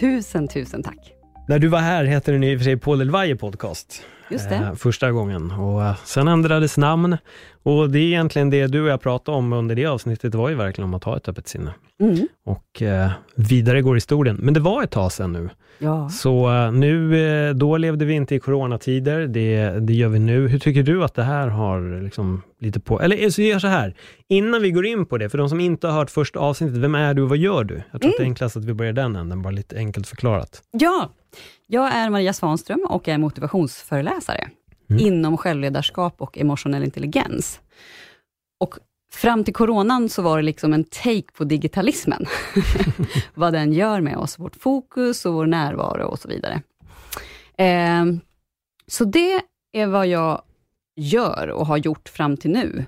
Tusen, tusen tack. När du var här hette den i och för sig Paul Elvaje podcast. Just det. Eh, första gången. Och eh, sen ändrades namn. Och det är egentligen det du och jag pratade om under det avsnittet, var ju verkligen om att ha ett öppet sinne. Mm. Och eh, vidare går historien. Men det var ett tag sedan nu. Ja. Så eh, nu, eh, då levde vi inte i coronatider, det, det gör vi nu. Hur tycker du att det här har liksom lite på... Eller så gör så här, innan vi går in på det, för de som inte har hört första avsnittet, vem är du och vad gör du? Jag tror att det är enklast att vi börjar den änden, bara lite enkelt förklarat. ja, jag är Maria Svanström och är motivationsföreläsare inom självledarskap och emotionell intelligens. Och fram till coronan så var det liksom en take på digitalismen. Vad den gör med oss, vårt fokus och vår närvaro och så vidare. Ehm, så det är vad jag gör och har gjort fram till nu.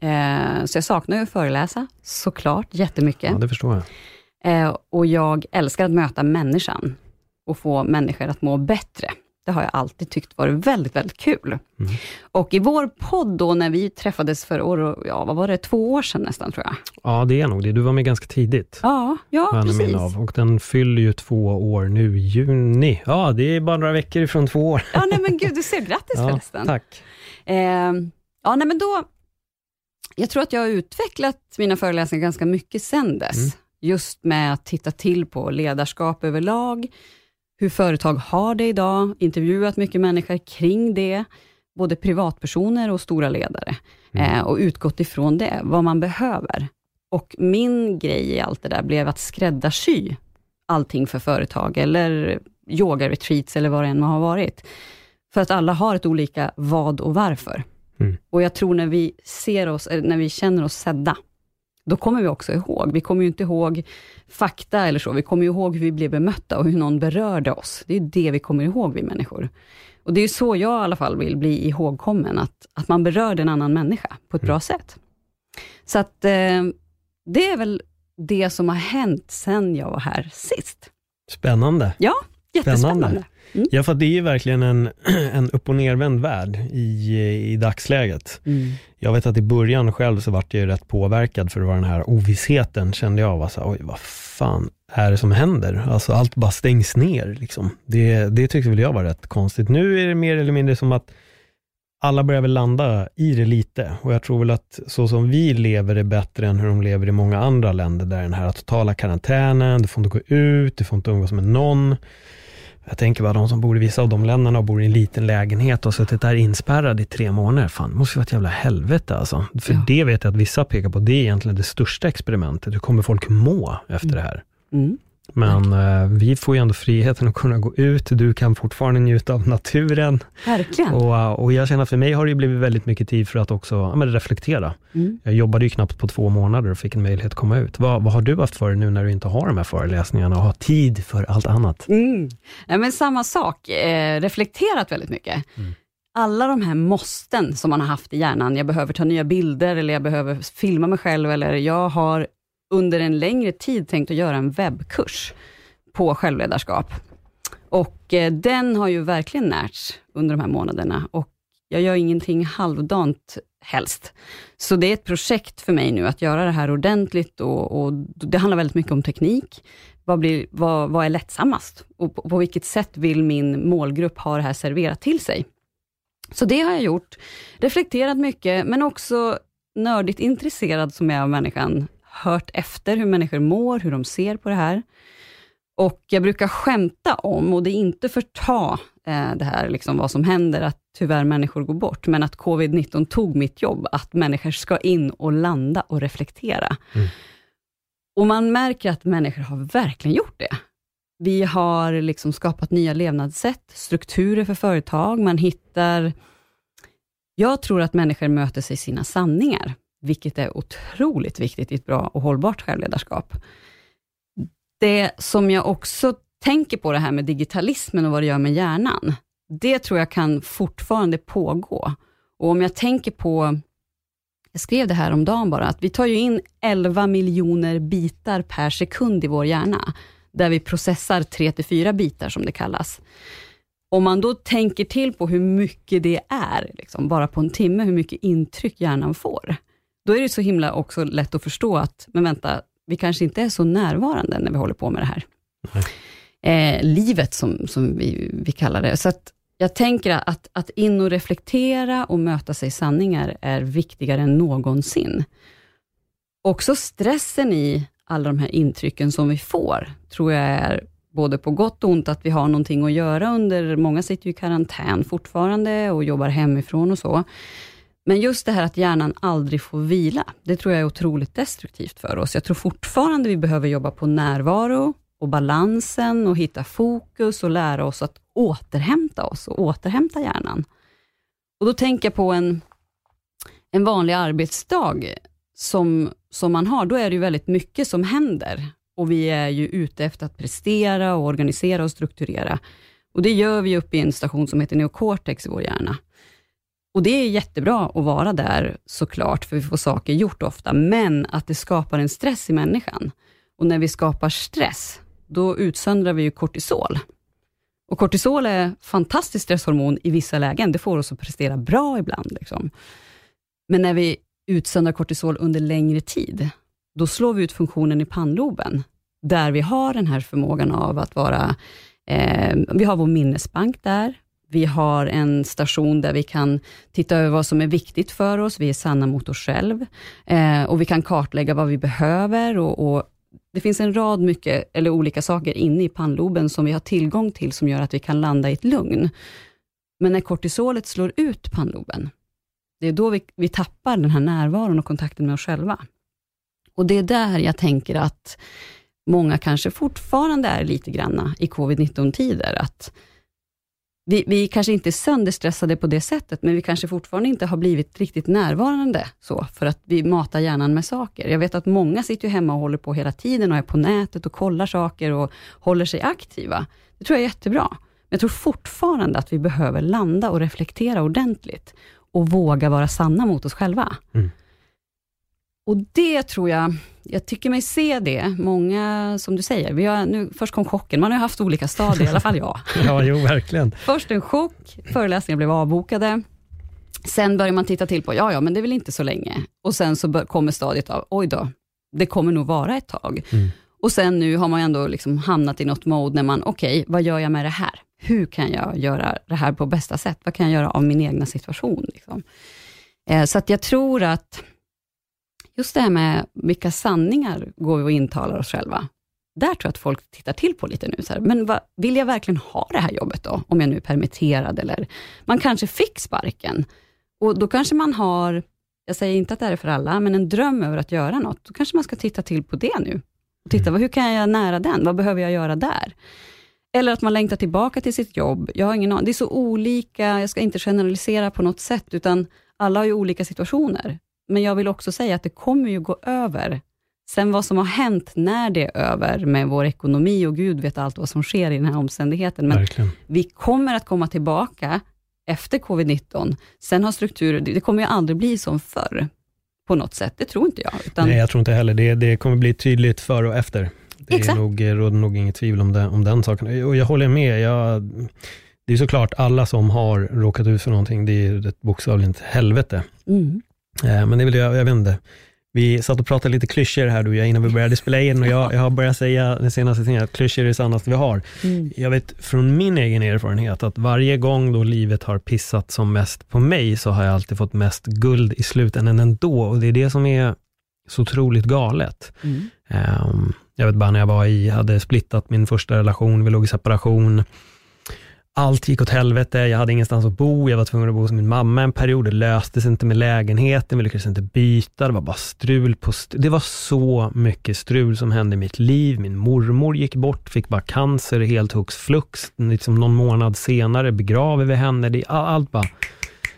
Ehm, så jag saknar ju att föreläsa, såklart, jättemycket. Ja, det förstår jag. Eh, och jag älskar att möta människan och få människor att må bättre. Det har jag alltid tyckt varit väldigt, väldigt kul. Och i vår podd då, när vi träffades för år, ja, vad var det, två år sedan nästan tror jag. Ja, det är nog det. Du var med ganska tidigt. Ja, ja precis. av. Och den fyller ju två år nu i juni. Ja, det är bara några veckor ifrån två år. Ja, nej men gud, du ser, grattis Ja, förresten. tack. Eh, ja, nej men då, jag tror att jag har utvecklat mina föreläsningar ganska mycket sen dess. Mm. Just med att titta till på ledarskap överlag, hur företag har det idag, intervjuat mycket människor kring det, både privatpersoner och stora ledare, eh, och utgått ifrån det, vad man behöver. Och min grej i allt det där blev att skräddarsy allting för företag, eller yoga-retreats, eller vad det än må ha varit. För att alla har ett olika vad och varför. Mm. Och jag tror när vi ser oss, eller när vi känner oss sedda, då kommer vi också ihåg. Vi kommer ju inte ihåg fakta eller så, vi kommer ihåg hur vi blev bemötta och hur någon berörde oss. Det är det vi kommer ihåg, vi människor. Och det är så jag i alla fall vill bli ihågkommen, att, att man berörde en annan människa på ett bra sätt. Så att eh, det är väl det som har hänt sen jag var här sist. Spännande. Ja, jättespännande. Spännande. Ja, för det är ju verkligen en, en upp och nervänd värld i, i dagsläget. Mm. Jag vet att i början själv så vart jag ju rätt påverkad för det var den här ovissheten, kände jag. Var så här, Oj, vad fan är det som händer? Alltså allt bara stängs ner. Liksom. Det, det tyckte väl jag var rätt konstigt. Nu är det mer eller mindre som att alla börjar väl landa i det lite och jag tror väl att så som vi lever är bättre än hur de lever i många andra länder där den här totala karantänen, du får inte gå ut, du får inte umgås med någon. Jag tänker bara de som bor i vissa av de länderna och bor i en liten lägenhet och suttit där inspärrad i tre månader. Fan, det måste ju vara ett jävla helvete alltså. För Ja. det vet jag att vissa pekar på, det är egentligen det största experimentet. Hur kommer folk må efter det här? Mm. Men eh, vi får ju ändå friheten att kunna gå ut. Du kan fortfarande njuta av naturen. Verkligen. Och, eh, och jag känner för mig har det blivit väldigt mycket tid för att också ja, reflektera. Mm. Jag jobbade ju knappt på två månader och fick en möjlighet att komma ut. Vad, vad har du haft för dig nu när du inte har de här föreläsningarna och har tid för allt annat? Mm. Ja, men samma sak, eh, reflekterat väldigt mycket. Alla de här måsten som man har haft i hjärnan, jag behöver ta nya bilder, eller jag behöver filma mig själv, eller jag har under en längre tid tänkt att göra en webbkurs på självledarskap. Och eh, den har ju verkligen närts under de här månaderna och jag gör ingenting halvdant helst. Så det är ett projekt för mig nu att göra det här ordentligt och, och det handlar väldigt mycket om teknik. Vad, blir, vad, vad är lättsammast? Och på, på vilket sätt vill min målgrupp ha det här serverat till sig? Så det har jag gjort. Reflekterat mycket, men också nördigt intresserad som jag är av människan. Hört efter hur människor mår, hur de ser på det här. Och jag brukar skämta om, och det är inte förta eh, det här, liksom vad som händer, att tyvärr människor går bort, men att covid-19 tog mitt jobb, att människor ska in och landa och reflektera. Och man märker att människor har verkligen gjort det. Vi har liksom skapat nya levnadssätt, strukturer för företag. Man hittar... Jag tror att människor möter sig sina sanningar, vilket är otroligt viktigt i ett bra och hållbart självledarskap. Det som jag också tänker på det här med digitalismen och vad det gör med hjärnan, det tror jag kan fortfarande pågå. Och om jag tänker på, jag skrev det här om dagen bara, att vi tar ju in 11 miljoner bitar per sekund i vår hjärna, där vi processar 3-4 bitar som det kallas. Om man då tänker till på hur mycket det är, liksom, bara på en timme, hur mycket intryck hjärnan får, då är det så himla också lätt att förstå att, men vänta, vi kanske inte är så närvarande när vi håller på med det här. Eh, livet, som, som vi, vi kallar det. Så att jag tänker att, att in och reflektera och möta sig sanningar är viktigare än någonsin. Också stressen i alla de här intrycken som vi får, tror jag är både på gott och ont, att vi har någonting att göra under, många sitter ju i karantän fortfarande och jobbar hemifrån och så. Men just det här att hjärnan aldrig får vila, det tror jag är otroligt destruktivt för oss. Jag tror fortfarande vi behöver jobba på närvaro och balansen och hitta fokus och lära oss att återhämta oss och återhämta hjärnan. Och Då tänker jag på en, en vanlig arbetsdag som, som man har. Då är det ju väldigt mycket som händer och vi är ju ute efter att prestera och organisera och strukturera. Och Det gör vi uppe i en station som heter neocortex i vår hjärna. Och Det är jättebra att vara där såklart, för vi får saker gjort ofta, men att det skapar en stress i människan. Och när vi skapar stress, då utsöndrar vi ju kortisol. Och Kortisol är fantastiskt stresshormon i vissa lägen. Det får oss att prestera bra ibland. Liksom. Men när vi utsöndrar kortisol under längre tid, då slår vi ut funktionen i pannloben, där vi har den här förmågan av att vara... Eh, vi har vår minnesbank där. Vi har en station där vi kan titta över vad som är viktigt för oss. Vi är sanna mot oss själv eh, och vi kan kartlägga vad vi behöver och, och det finns en rad mycket, eller olika saker inne i pannloben som vi har tillgång till, som gör att vi kan landa i ett lugn. Men när kortisolet slår ut pannloben, det är då vi, vi tappar den här närvaron och kontakten med oss själva. Och Det är där jag tänker att många kanske fortfarande är lite granna i covid-19-tider, att vi, vi kanske inte är sönderstressade på det sättet, men vi kanske fortfarande inte har blivit riktigt närvarande, så, för att vi matar hjärnan med saker. Jag vet att många sitter hemma och håller på hela tiden och är på nätet och kollar saker och håller sig aktiva. Det tror jag är jättebra. Men jag tror fortfarande att vi behöver landa och reflektera ordentligt och våga vara sanna mot oss själva. Mm. Och det tror jag, jag tycker mig se det, många, som du säger, vi har, nu, först kom chocken, man har haft olika stadier, i alla fall jag. ja, jo, verkligen. Först en chock, föreläsningar blev avbokade. Sen börjar man titta till på, ja, ja, men det är väl inte så länge. Och sen så bör, kommer stadiet av, oj då, det kommer nog vara ett tag. Mm. Och sen nu har man ändå liksom hamnat i något mode när man, okej, okay, vad gör jag med det här? Hur kan jag göra det här på bästa sätt? Vad kan jag göra av min egna situation? Liksom? Eh, så att jag tror att just det här med vilka sanningar går vi och intalar oss själva. Där tror jag att folk tittar till på lite nu. Så här, men vad, vill jag verkligen ha det här jobbet då? Om jag nu är permitterad eller man kanske fick sparken. Och då kanske man har, jag säger inte att det är för alla, men en dröm över att göra något. Då kanske man ska titta till på det nu. Och titta, mm. hur kan jag nära den? Vad behöver jag göra där? Eller att man längtar tillbaka till sitt jobb. Jag har ingen aning. Det är så olika, jag ska inte generalisera på något sätt, utan alla har ju olika situationer. Men jag vill också säga att det kommer ju gå över. Sen vad som har hänt när det är över med vår ekonomi och Gud vet allt vad som sker i den här omständigheten. Men Verkligen. vi kommer att komma tillbaka efter covid-19. Sen har strukturer, det kommer ju aldrig bli som förr på något sätt. Det tror inte jag. Utan... Nej, jag tror inte heller det. Det kommer bli tydligt före och efter. Det Exakt. är nog, råder nog inget tvivel om, det, om den saken. Och jag håller med. Jag, det är såklart alla som har råkat ut för någonting, det är ett bokstavligt helvete. Mm. Eh, men det vill jag, jag vet inte. Vi satt och pratade lite klyschor här du innan vi började spela in och jag, jag har börjat säga den senaste tiden att klyschor är det sannaste vi har. Mm. Jag vet från min egen erfarenhet att varje gång då livet har pissat som mest på mig så har jag alltid fått mest guld i slutändan ändå och det är det som är så otroligt galet. Mm. Um, jag vet bara när jag var i, hade splittat min första relation, vi låg i separation allt gick åt helvete, jag hade ingenstans att bo, jag var tvungen att bo hos min mamma en period, det löstes inte med lägenheten, vi lyckades inte byta, det var bara strul på strul. Det var så mycket strul som hände i mitt liv. Min mormor gick bort, fick bara cancer helt hux flux. Liksom någon månad senare begraver vi henne. Det, allt bara,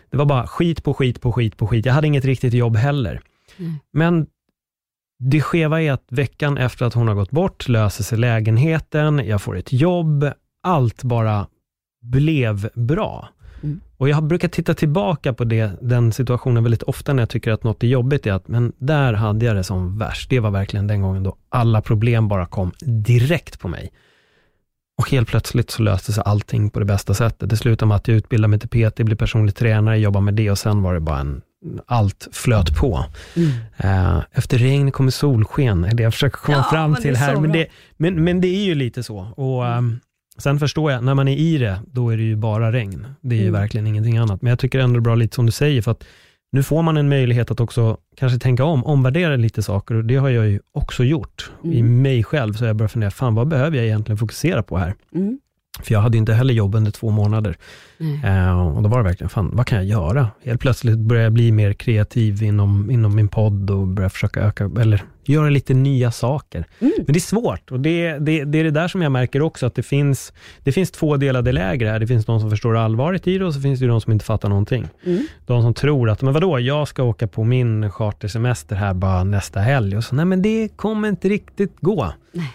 det var bara skit på skit på skit på skit. Jag hade inget riktigt jobb heller. Mm. Men det skeva är att veckan efter att hon har gått bort löser sig lägenheten, jag får ett jobb, allt bara blev bra. Mm. Och jag brukar titta tillbaka på det, den situationen väldigt ofta när jag tycker att något är jobbigt, är att men där hade jag det som värst. Det var verkligen den gången då alla problem bara kom direkt på mig. Och helt plötsligt så löste sig allting på det bästa sättet. Det slutade med att jag utbildade mig till PT, blev personlig tränare, jobbade med det och sen var det bara en, allt flöt på. Mm. Eh, efter regn kommer solsken, är det jag försöker komma Ja, fram till här. Men det, men, men det är ju lite så. Och ehm, Sen förstår jag, när man är i det, då är det ju bara regn. Det är ju Mm. verkligen ingenting annat. Men jag tycker ändå det är bra, lite som du säger, för att nu får man en möjlighet att också kanske tänka om, omvärdera lite saker och det har jag ju också gjort. I Mm. mig själv så jag börjat fundera, fan vad behöver jag egentligen fokusera på här? Mm. För jag hade inte heller jobb under två månader. Eh, och då var det verkligen, fan vad kan jag göra? Helt plötsligt började jag bli mer kreativ inom, inom min podd och börja försöka öka, eller göra lite nya saker. Mm. Men det är svårt och det, det, det är det där som jag märker också, att det finns, det finns två delade läger här. Det finns de som förstår allvaret i det och så finns det de som inte fattar någonting. Mm. De som tror att, men vadå, jag ska åka på min chartersemester här bara nästa helg. Och så, nej men det kommer inte riktigt gå. Nej,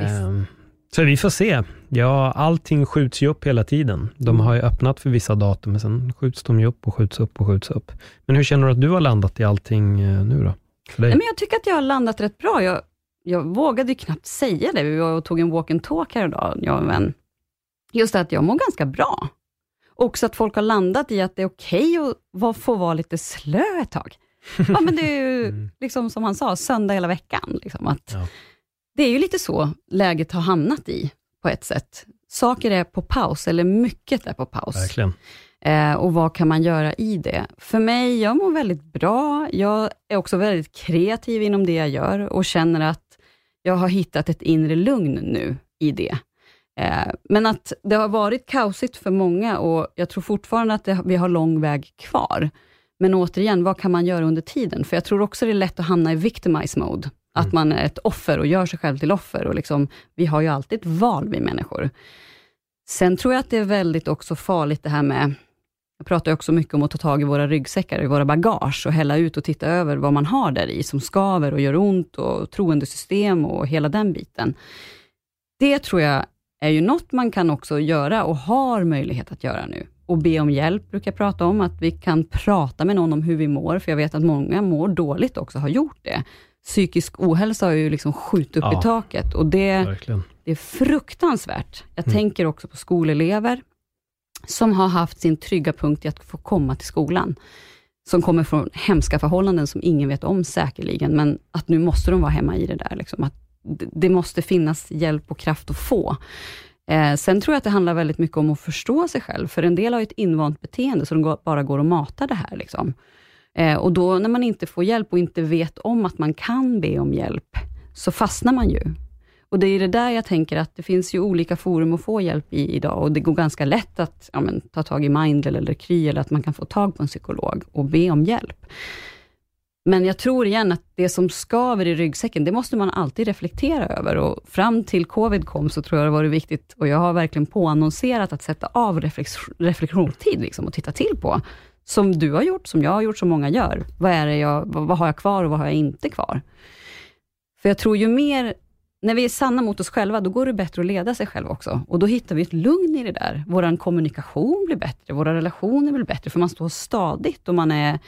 Ehm, så vi får se. Ja, allting skjuts ju upp hela tiden. De har ju öppnat för vissa datum, men sen skjuts de ju upp och skjuts upp och skjuts upp. Men hur känner du att du har landat i allting eh, nu då? För dig? Nej, men jag tycker att jag har landat rätt bra. Jag, jag vågade ju knappt säga det. Vi var och tog en walk and talk här idag, jag och en vän. Just att jag mår ganska bra. Också att folk har landat i att det är okej att va- få vara lite slö ett tag. Ja, men det är ju, Mm. liksom som han sa, söndag hela veckan. Liksom, att Ja. Det är ju lite så läget har hamnat i, på ett sätt. Saker är på paus, eller mycket är på paus. Verkligen. Eh, och vad kan man göra i det? För mig, jag mår väldigt bra. Jag är också väldigt kreativ inom det jag gör och känner att jag har hittat ett inre lugn nu i det. Eh, men att det har varit kaosigt för många och jag tror fortfarande att det, vi har lång väg kvar. Men återigen, vad kan man göra under tiden? För jag tror också det är lätt att hamna i victimize mode. Att man är ett offer och gör sig själv till offer. Och liksom, vi har ju alltid ett val, vi människor. Sen tror jag att det är väldigt också farligt det här med, jag pratar också mycket om att ta tag i våra ryggsäckar, i våra bagage och hälla ut och titta över vad man har där i, som skaver och gör ont och troendesystem och hela den biten. Det tror jag är ju något man kan också göra och har möjlighet att göra nu. Och be om hjälp brukar jag prata om, att vi kan prata med någon om hur vi mår, för jag vet att många mår dåligt också, har gjort det. Psykisk ohälsa har ju liksom skjutit upp Ja. i taket och det, det är fruktansvärt. Jag Mm. tänker också på skolelever som har haft sin trygga punkt i att få komma till skolan. Som kommer från hemska förhållanden som ingen vet om säkerligen, men att nu måste de vara hemma i det där. Liksom. Att det måste finnas hjälp och kraft att få. Eh, sen tror jag att det handlar väldigt mycket om att förstå sig själv, för en del har ju ett invant beteende, så de går, bara går och matar det här. Liksom. Eh, och då när man inte får hjälp och inte vet om att man kan be om hjälp, så fastnar man ju. Och det är det där jag tänker att det finns ju olika forum att få hjälp i idag och det går ganska lätt att ja, men, ta tag i Mindle eller Kry eller att man kan få tag på en psykolog och be om hjälp. Men jag tror igen att det som skaver i ryggsäcken, det måste man alltid reflektera över och fram till covid kom så tror jag det var viktigt och jag har verkligen påannonserat att sätta av reflex- reflektionstid liksom, och titta till på. Som du har gjort, som jag har gjort, som många gör. Vad, är det jag, vad, vad har jag kvar och vad har jag inte kvar? För jag tror ju mer, när vi är sanna mot oss själva, då går det bättre att leda sig själv också. Och då hittar vi ett lugn i det där. Vår kommunikation blir bättre, våra relationer blir bättre, för man står stadigt och man är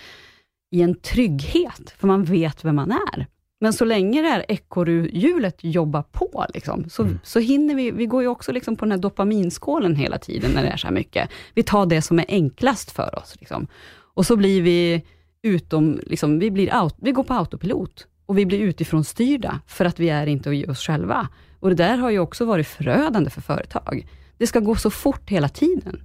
i en trygghet, för man vet vem man är. Men så länge det här ekorrhjulet jobbar på, liksom, så, så hinner vi, vi går ju också liksom på den här dopaminskålen hela tiden, när det är så här mycket. Vi tar det som är enklast för oss. Liksom. Och så blir vi utom, liksom, vi, blir out, vi går på autopilot och vi blir utifrån styrda för att vi är inte i oss själva. Och det där har ju också varit förödande för företag. Det ska gå så fort hela tiden.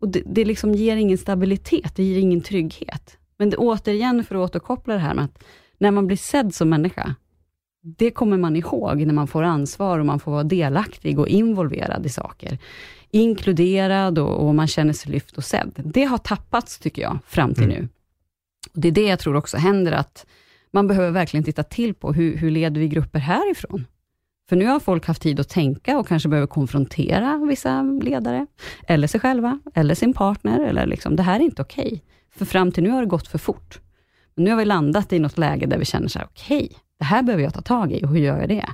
Och det, det liksom ger ingen stabilitet, det ger ingen trygghet. Men det, återigen, för att återkoppla det här med att när man blir sedd som människa, det kommer man ihåg när man får ansvar och man får vara delaktig och involverad i saker. Inkluderad och, och man känner sig lyft och sedd. Det har tappats, tycker jag, fram till Mm. nu. Och Det är det jag tror också händer, att man behöver verkligen titta till på hur, hur leder vi grupper härifrån? För nu har folk haft tid att tänka och kanske behöver konfrontera vissa ledare, eller sig själva, eller sin partner, eller liksom, det här är inte okej. För fram till nu har det gått för fort. Men nu har vi landat i något läge där vi känner så här, okej, det här behöver jag ta tag i och hur gör jag det?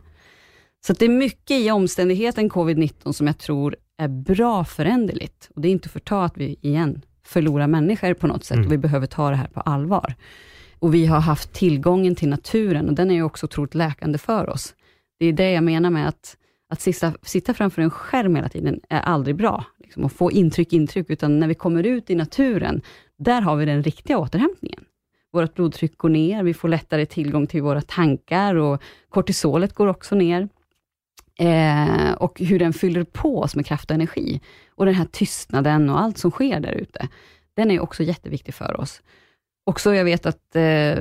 Så det är mycket i omständigheten covid-19 som jag tror är bra föränderligt. Och det är inte för att ta att vi igen förlorar människor på något sätt Mm. och vi behöver ta det här på allvar. Och vi har haft tillgången till naturen och den är ju också otroligt läkande för oss. Det är det jag menar med att, att sitta, sitta framför en skärm hela tiden är aldrig bra. Liksom, och få intryck, intryck, utan när vi kommer ut i naturen, där har vi den riktiga återhämtningen. Vårt blodtryck går ner, vi får lättare tillgång till våra tankar och kortisolet går också ner. Eh, och hur den fyller på oss med kraft och energi. Och den här tystnaden och allt som sker där ute, den är också jätteviktig för oss. Också, jag vet att eh,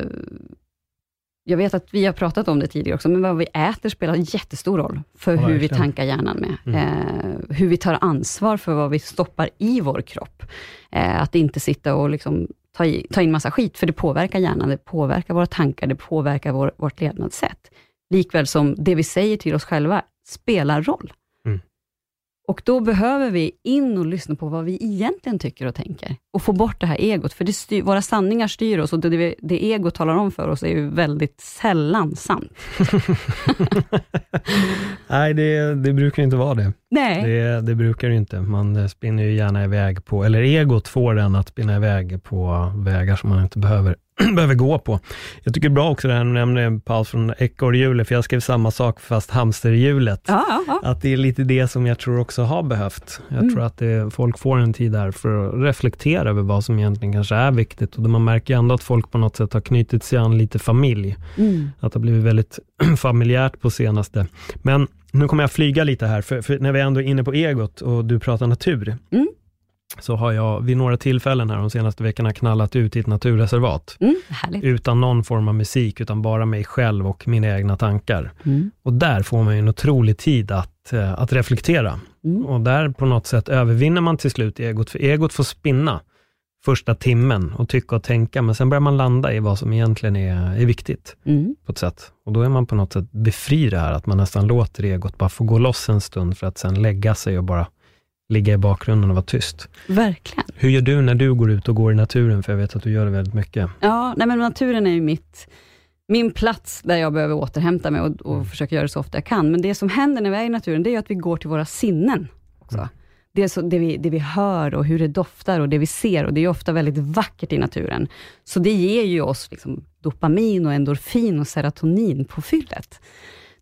jag vet att vi har pratat om det tidigare också, men vad vi äter spelar jättestor roll för Ja, hur vi tankar hjärnan med. Mm. Eh, hur vi tar ansvar för vad vi stoppar i vår kropp. Eh, att inte sitta och liksom ta, i, ta in massa skit, för det påverkar hjärnan, det påverkar våra tankar, det påverkar vår, vårt levnadssätt. Likväl som det vi säger till oss själva spelar roll. Och då behöver vi in och lyssna på vad vi egentligen tycker och tänker. Och få bort det här egot, för styr, våra sanningar styr oss och det, det, det egot talar om för oss är ju väldigt sällan sant. Nej, det, det brukar inte vara det. Nej. det. Det brukar inte. Man eh, spinner ju gärna iväg på, eller egot får en att spinna iväg på vägar som man inte behöver, behöver gå på. Jag tycker det är bra också det här, du nämnde en paus från ekorrhjulet, för jag skrev samma sak fast hamsterhjulet. Ja, ja, ja. Att det är lite det som jag tror också har behövt. Jag Mm. tror att det, folk får en tid där för att reflektera över vad som egentligen kanske är viktigt. Och man märker ändå att folk på något sätt har knutit sig an lite familj. Mm. Att det har blivit väldigt familjärt på senaste. Men nu kommer jag flyga lite här, för, för när vi ändå är inne på egot och du pratar natur, Mm. Så har jag vid några tillfällen här de senaste veckorna knallat ut i ett naturreservat. Mm. Utan någon form av musik, utan bara mig själv och mina egna tankar. Mm. Och där får man ju en otrolig tid att, eh, att reflektera. Mm. Och där på något sätt övervinner man till slut egot, för egot får spinna första timmen och tycka och tänka, men sen börjar man landa i vad som egentligen är, är viktigt Mm. på ett sätt. Och då är man på något sätt befri det här, att man nästan låter egot bara få gå loss en stund för att sen lägga sig och bara ligga i bakgrunden och vara tyst. Verkligen. Hur gör du när du går ut och går i naturen? För jag vet att du gör det väldigt mycket. Ja, nej men naturen är ju mitt, min plats där jag behöver återhämta mig och, och Mm. försöka göra det så ofta jag kan. Men det som händer när vi är i naturen, det är att vi går till våra sinnen också. Mm. Det, är så, det, vi, det vi hör och hur det doftar och det vi ser och det är ofta väldigt vackert i naturen. Så det ger ju oss liksom dopamin och endorfin och serotonin på fyllet.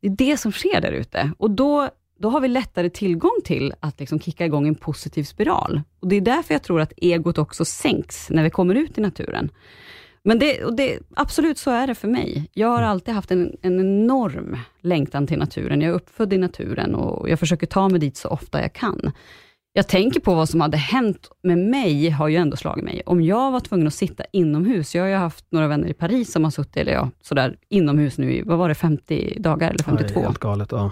Det är det som sker där ute och då, då har vi lättare tillgång till att liksom kicka igång en positiv spiral. Och Det är därför jag tror att egot också sänks när vi kommer ut i naturen. Men det, det, absolut så är det för mig. Jag har alltid haft en, en enorm längtan till naturen. Jag är uppfödd i naturen och jag försöker ta mig dit så ofta jag kan. Jag tänker på vad som hade hänt med mig, har ju ändå slagit mig. Om jag var tvungen att sitta inomhus, jag har ju haft några vänner i Paris som har suttit, eller ja, sådär inomhus nu i, vad var det, 50 dagar eller Ja, det 52? är helt galet. Ja.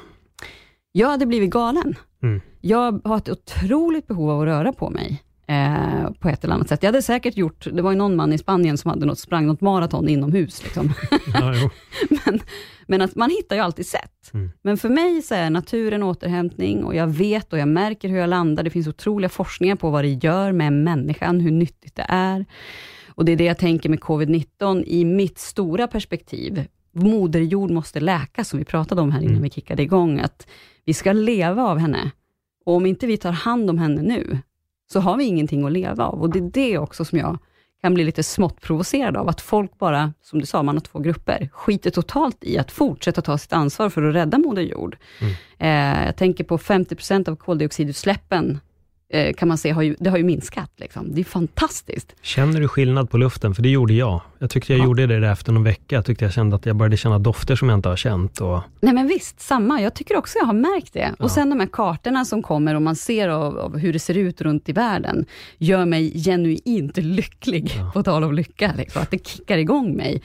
Jag hade blivit galen. Mm. Jag har ett otroligt behov av att röra på mig. Eh, på ett eller annat sätt. Jag hade säkert gjort, det var ju någon man i Spanien som hade något, sprang något maraton inomhus. Liksom. Ja, men, men att man hittar ju alltid sätt. Mm. Men för mig så är naturen återhämtning och jag vet och jag märker hur jag landar. Det finns otroliga forskningar på vad det gör med människan, hur nyttigt det är. Och det är det jag tänker med covid-19 i mitt stora perspektiv. Moder jord måste läka, som vi pratade om här innan Mm. vi kickade igång, att vi ska leva av henne. Och om inte vi tar hand om henne nu, så har vi ingenting att leva av. Och det är det också som jag kan bli lite smått provocerad av, att folk bara, som du sa, man har två grupper, skiter totalt i att fortsätta ta sitt ansvar för att rädda Moder Jord. Eh, jag tänker på 50% av koldioxidutsläppen, kan man se, har ju, det har ju minskat. Liksom. Det är fantastiskt. Känner du skillnad på luften? För det gjorde jag. Jag tyckte jag Ja. gjorde det efter någon vecka. Jag tyckte jag kände att jag började känna dofter som jag inte har känt. Och, Nej men visst, samma. Jag tycker också jag har märkt det. Ja. Och sen de här kartorna som kommer och man ser av, av hur det ser ut runt i världen, gör mig genuint lycklig, Ja. på tal om lycka, liksom, att det kickar igång mig.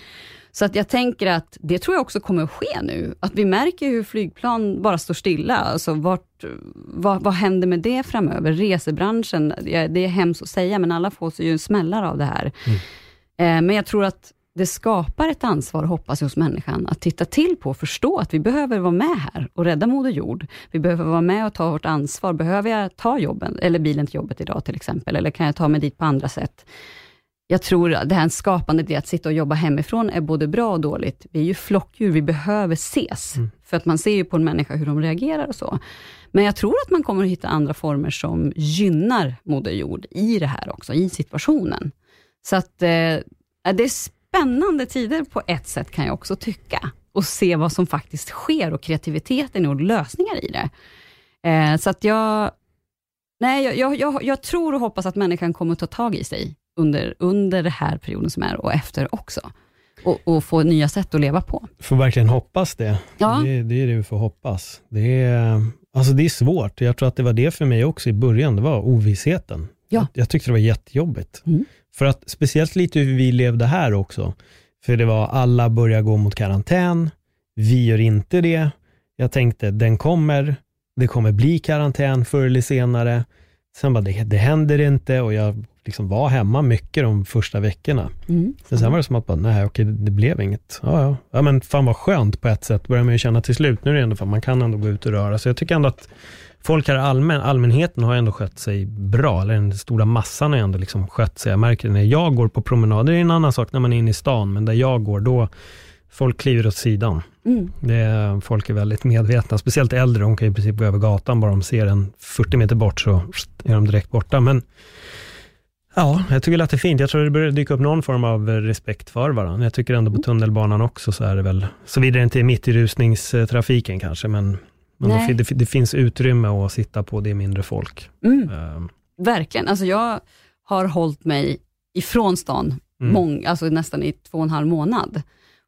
Så att jag tänker att det tror jag också kommer att ske nu. Att vi märker hur flygplan bara står stilla. Alltså vart, vad, vad händer med det framöver? Resebranschen, det är hemskt att säga, men alla får sig ju smällar av det här. Mm. Eh, men jag tror att det skapar ett ansvar, hoppas jag, hos människan, att titta till på och förstå att vi behöver vara med här och rädda Moder Jord. Vi behöver vara med och ta vårt ansvar. Behöver jag ta jobben, eller bilen till jobbet idag till exempel, eller kan jag ta mig dit på andra sätt? Jag tror att det här skapande, det att sitta och jobba hemifrån, är både bra och dåligt. Vi är ju flockdjur, vi behöver ses, mm. för att man ser ju på en människa hur de reagerar och så. Men jag tror att man kommer att hitta andra former som gynnar Moder Jord i det här också, i situationen. Så att eh, det är spännande tider på ett sätt, kan jag också tycka. Och se vad som faktiskt sker och kreativiteten och lösningar i det. Eh, så att jag, nej, jag, jag, jag, jag tror och hoppas att människan kommer att ta tag i sig under, under den här perioden som är och efter också. Och, och, få nya sätt att leva på. Får verkligen hoppas det. Ja. Det, det är det vi får hoppas. Det är, alltså det är svårt. Jag tror att det var det för mig också i början. Det var ovissheten. Ja. Jag, jag tyckte det var jättejobbigt. Mm. För att speciellt lite hur vi levde här också. För det var alla börjar gå mot karantän. Vi gör inte det. Jag tänkte den kommer. Det kommer bli karantän förr eller senare. Sen bara, det, det händer inte och jag liksom var hemma mycket de första veckorna. Mm. Men sen var det som att, bara, nej okej, det blev inget. Ja, ja. ja, men fan vad skönt på ett sätt, börjar man ju känna till slut. Nu är det ändå, fan, man kan ändå gå ut och röra sig. Jag tycker ändå att folk här allmän, allmänheten har ändå skött sig bra, eller den stora massan har ändå liksom skött sig. Jag märker det när jag går på promenader, det är en annan sak när man är inne i stan, men där jag går, då folk kliver åt sidan. Mm. Det, folk är väldigt medvetna, speciellt äldre, de kan i princip gå över gatan, bara de ser en 40 meter bort så är de direkt borta. Men Ja, jag tycker att det är fint. Jag tror det börjar dyka upp någon form av respekt för varandra. Jag tycker ändå på mm. tunnelbanan också så är det väl, såvida det inte är mitt i rusningstrafiken kanske, men, men det, det, finns utrymme att sitta på, det är mindre folk. Mm. Um. Verkligen. Alltså jag har hållit mig ifrån stan, mm. mång, alltså nästan i två och en halv månad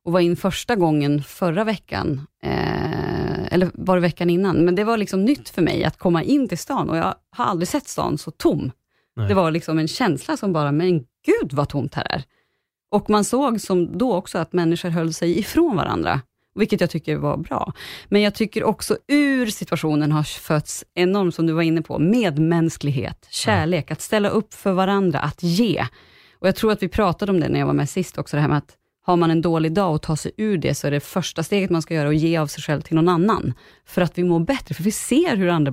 och var in första gången förra veckan, eh, eller var det veckan innan, men det var liksom nytt för mig att komma in till stan och jag har aldrig sett stan så tom. Nej. Det var liksom en känsla som bara, men gud vad tomt här är. Och man såg som då också att människor höll sig ifrån varandra, vilket jag tycker var bra. Men jag tycker också ur situationen har fötts enormt, som du var inne på, medmänsklighet, kärlek, ja. att ställa upp för varandra, att ge. Och Jag tror att vi pratade om det när jag var med sist också, det här med att har man en dålig dag och tar sig ur det, så är det första steget man ska göra att ge av sig själv till någon annan. För att vi mår bättre, för vi ser hur andra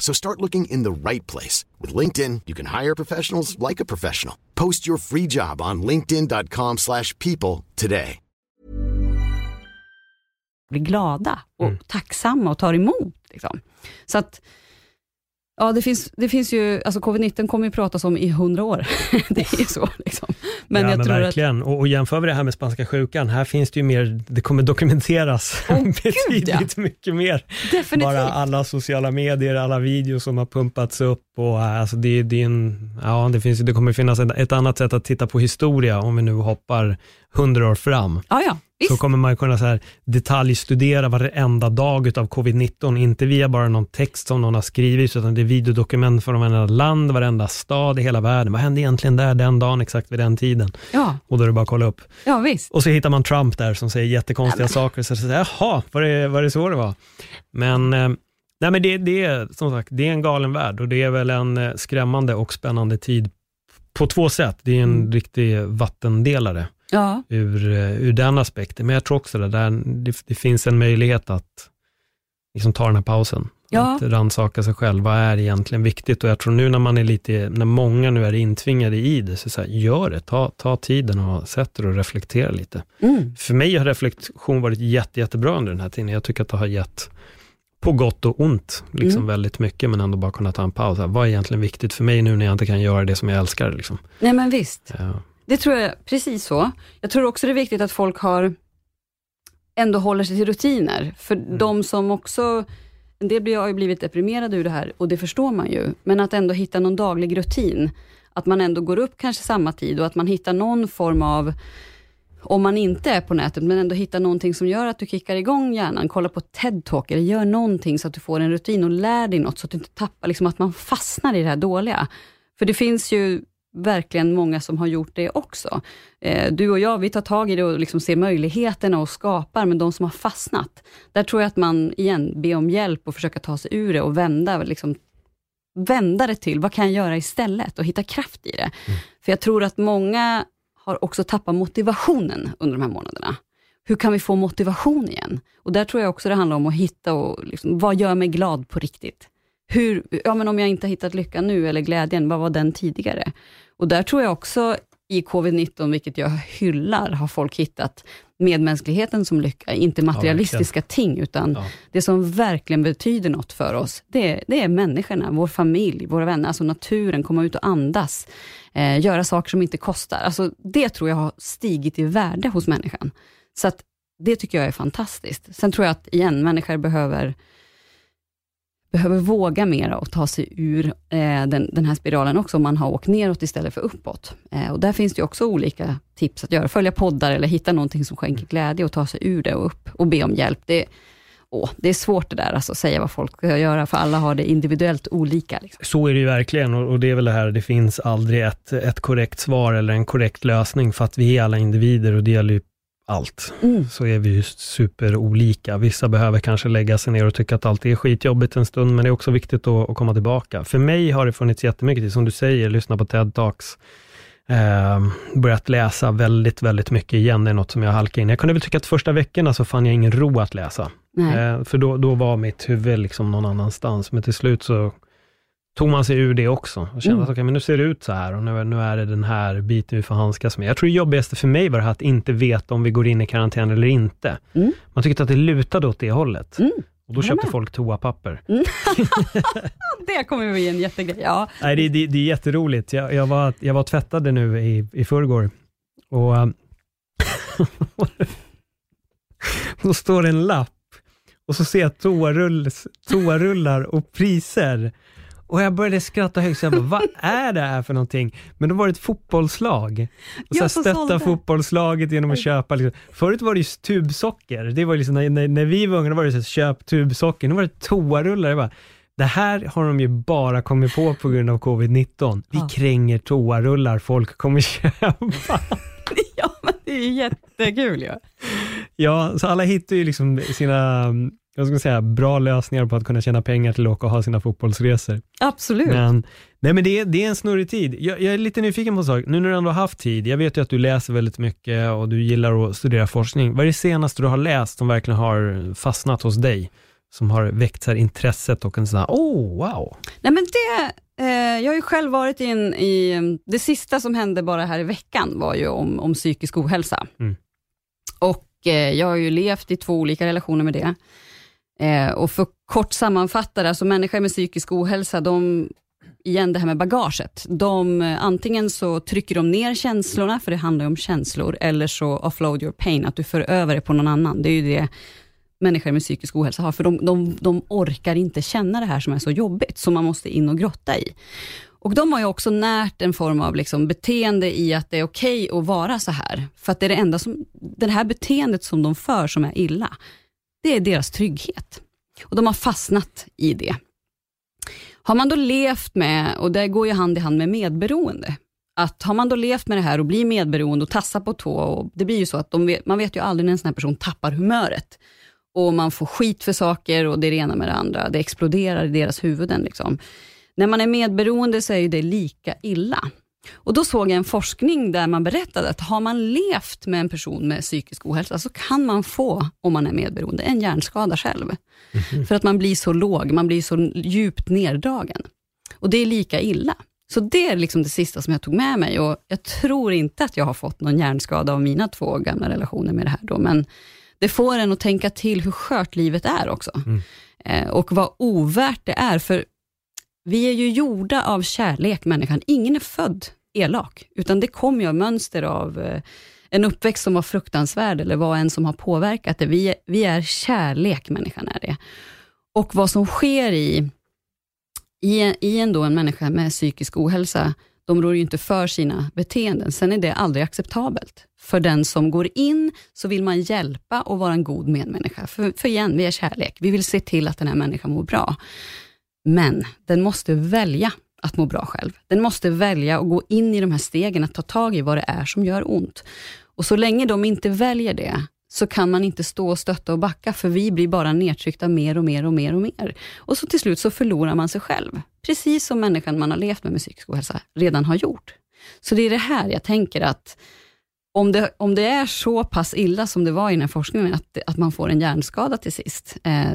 So start looking in the right place. With LinkedIn, you can hire professionals like a professional. Post your free job on linkedin.com slash people today. Blir glada och mm. tacksamma och tar emot. Liksom. Så att Ja, det finns, det finns ju, alltså covid-19 kommer ju pratas om i hundra år. det är ju så. Liksom. Men ja, jag men tror verkligen. Att... Och, och jämför vi det här med spanska sjukan, här finns det ju mer, det kommer dokumenteras oh, betydligt ja. mycket mer. Definitivt. Bara alla sociala medier, alla videos som har pumpats upp och äh, alltså det, det, är en, ja, det, finns, det kommer finnas ett, ett annat sätt att titta på historia om vi nu hoppar hundra år fram. Ja, ja. Så kommer man kunna så här detaljstudera varenda dag av covid-19, inte via bara någon text som någon har skrivit, utan det är videodokument från varenda land, varenda stad i hela världen. Vad hände egentligen där den dagen, exakt vid den tiden? Ja. Och då är det bara att kolla upp. Ja, visst. Och så hittar man Trump där som säger jättekonstiga ja, saker, så säger jaha, var det, var det så det var? Men eh, Nej, men det, det, är som sagt det är en galen värld och det är väl en eh, skrämmande och spännande tid på två sätt. Det är en mm. riktig vattendelare ja. ur, eh, ur den aspekten. Men jag tror också att det, det, det finns en möjlighet att liksom ta den här pausen. Ja. Att rannsaka sig själv, vad är egentligen viktigt? Och jag tror nu när man är lite, när många nu är intvingade i det, så, så här, gör det, ta, ta tiden och sätt dig och reflektera lite. Mm. För mig har reflektion varit jätte, jättebra under den här tiden. Jag tycker att det har gett, på gott och ont, liksom Mm. väldigt mycket, men ändå bara kunna ta en paus. Vad är egentligen viktigt för mig nu när jag inte kan göra det som jag älskar? Liksom. Nej men visst. Ja. Det tror jag, precis så. Jag tror också det är viktigt att folk har, ändå håller sig till rutiner. För de som också, en del blir- har ju blivit deprimerade ur det här och det förstår man ju. Men att ändå hitta någon daglig rutin. Att man ändå går upp kanske samma tid och att man hittar någon form av, om man inte är på nätet, men ändå hitta någonting som gör att du kickar igång hjärnan. Kolla på TED-talk eller gör någonting så att du får en rutin och lär dig något så att du inte tappar, liksom att man fastnar i det här dåliga. För det finns ju verkligen många som har gjort det också. Eh, du och jag, vi tar tag i det och liksom ser möjligheterna och skapar, men de som har fastnat, där tror jag att man igen, be om hjälp och försöka ta sig ur det och vända, liksom, vända det till, vad kan jag göra istället? Och hitta kraft i det. För jag tror att många har också tappat motivationen under de här månaderna. Hur kan vi få motivation igen? Och där tror jag också det handlar om att hitta och liksom, vad gör mig glad på riktigt? Hur, ja, men om jag inte har hittat lyckan nu, eller glädjen, vad var den tidigare? Och där tror jag också i covid-19, vilket jag hyllar, har folk hittat medmänskligheten som lycka, inte materialistiska ting, utan Ja. det som verkligen betyder något för oss, det, är- det är människorna, vår familj, våra vänner, alltså naturen, komma ut och andas, eh, göra saker som inte kostar. Alltså, det tror jag har stigit i värde hos människan. Så att det tycker jag är fantastiskt. Sen tror jag att, igen, människor behöver behöver våga mera och ta sig ur eh, den, den här spiralen också, om man har åkt neråt istället för uppåt. Eh, och där finns det också olika tips att göra. Följa poddar eller hitta någonting som skänker glädje och ta sig ur det och upp och be om hjälp. Det, åh, det är svårt det där, alltså, att säga vad folk ska göra, för alla har det individuellt olika. Liksom. Så är det ju verkligen och, och det är väl det här, det finns aldrig ett, ett korrekt svar eller en korrekt lösning för att vi är alla individer och det gäller ju allt. Mm. Så är vi ju superolika. Vissa behöver kanske lägga sig ner och tycka att allt är skitjobbigt en stund, men det är också viktigt att, att komma tillbaka. För mig har det funnits jättemycket tid, som du säger, lyssna på TED-talks, eh, börjat läsa väldigt, väldigt mycket igen. Det är något som jag halkar in. Jag kunde väl tycka att första veckorna så fann jag ingen ro att läsa. Eh, för då, då var mitt huvud liksom någon annanstans, men till slut så tog man sig ur det också och kände Mm. att okay, men nu ser det ut så här och nu, nu är det den här biten vi får handskas med. Jag tror det jobbigaste för mig var det här att inte veta om vi går in i karantän eller inte. Mm. Man tyckte att det lutade åt det hållet. Mm. Och då köpte folk toapapper. Det kommer bli en jättegrej. Ja. Nej, det, det, det är jätteroligt. Jag, jag, var, jag var tvättade nu i, i förrgår och ähm, då står det en lapp och så ser jag toarull, toarullar och priser. Och jag började skratta högt, så jag bara, vad är det här för någonting? Men då var det ett fotbollslag. Och så Ja, stötta sålde. fotbollslaget genom att köpa. Liksom. Förut var det ju tubsocker. Det var liksom, när, när, vi var unga var det så här, köp tubsocker. Nu var det toarullar. Jag bara, det här har de ju bara kommit på på grund av covid-19. Vi Ja. kränger toarullar, folk kommer köpa. ja, men det är ju jättekul ju. Ja, så alla hittar ju liksom sina, jag ska säga, bra lösningar på att kunna tjäna pengar till att åka och ha sina fotbollsresor. Absolut. Men, nej men det, är- det är en snurrig tid. Jag, jag är lite nyfiken på en sak. Nu när du ändå har haft tid, jag vet ju att du läser väldigt mycket och du gillar att studera forskning. Vad är det senaste du har läst som verkligen har fastnat hos dig? Som har väckt så intresset och en sån här, oh wow. Nej, men det, eh, jag har ju själv varit i en, i, det sista som hände bara här i veckan var ju om, om psykisk ohälsa. Mm. Och eh, jag har ju levt i två olika relationer med det. Eh, och för kort sammanfatta det, alltså människor med psykisk ohälsa, de, igen det här med bagaget, de, eh, antingen så trycker de ner känslorna, för det handlar ju om känslor, eller så offload your pain, att du för över det på någon annan. Det är ju det människor med psykisk ohälsa har, för de, de, de orkar inte känna det här som är så jobbigt, som man måste in och grotta i. Och de har ju också närt en form av liksom beteende i att det är okej att vara så här, för att det är det enda som, det här beteendet som de för som är illa, det är deras trygghet. Och de har fastnat i det. Har man då levt med, och det går ju hand i hand med medberoende, att har man då levt med det här och blir medberoende och tassar på tå, och det blir ju så att de vet, man vet ju aldrig när en sån här person tappar humöret. Och man får skit för saker och det är det ena med det andra. Det exploderar i deras huvuden. Liksom. När man är medberoende så är det lika illa. Och Då såg jag en forskning där man berättade att har man levt med en person med psykisk ohälsa, så kan man få, om man är medberoende, en hjärnskada själv. För att man blir så låg, man blir så djupt neddragen. Och det är lika illa. Så det är liksom det sista som jag tog med mig och jag tror inte att jag har fått någon hjärnskada av mina två gamla relationer med det här då, men det får en att tänka till hur skört livet är också. Eh, och vad ovärt det är, för vi är ju gjorda av kärlek, människan. Ingen är född elak, utan det kommer ju av mönster av eh, en uppväxt som var fruktansvärd, eller vad en som har påverkat det. Vi, är- vi är kärlek, människan är det. Och vad som sker i, i, en- i en, då en människa med psykisk ohälsa, de rår ju inte för sina beteenden. Sen är det aldrig acceptabelt. För den som går in så vill man hjälpa och vara en god medmänniska. För, för igen, vi är kärlek. Vi vill se till att den här människan mår bra. Men den måste välja att må bra själv. Den måste välja att gå in i de här stegen, att ta tag i vad det är som gör ont. Och så länge de inte väljer det, så kan man inte stå och stötta och backa, för vi blir bara nedtryckta mer och mer och mer och mer. Och så till slut så förlorar man sig själv, precis som människan man har levt med med psykisk ohälsa redan har gjort. Så det är det här jag tänker att om det, om det är så pass illa som det var i den här forskningen, att, att man får en hjärnskada till sist, eh,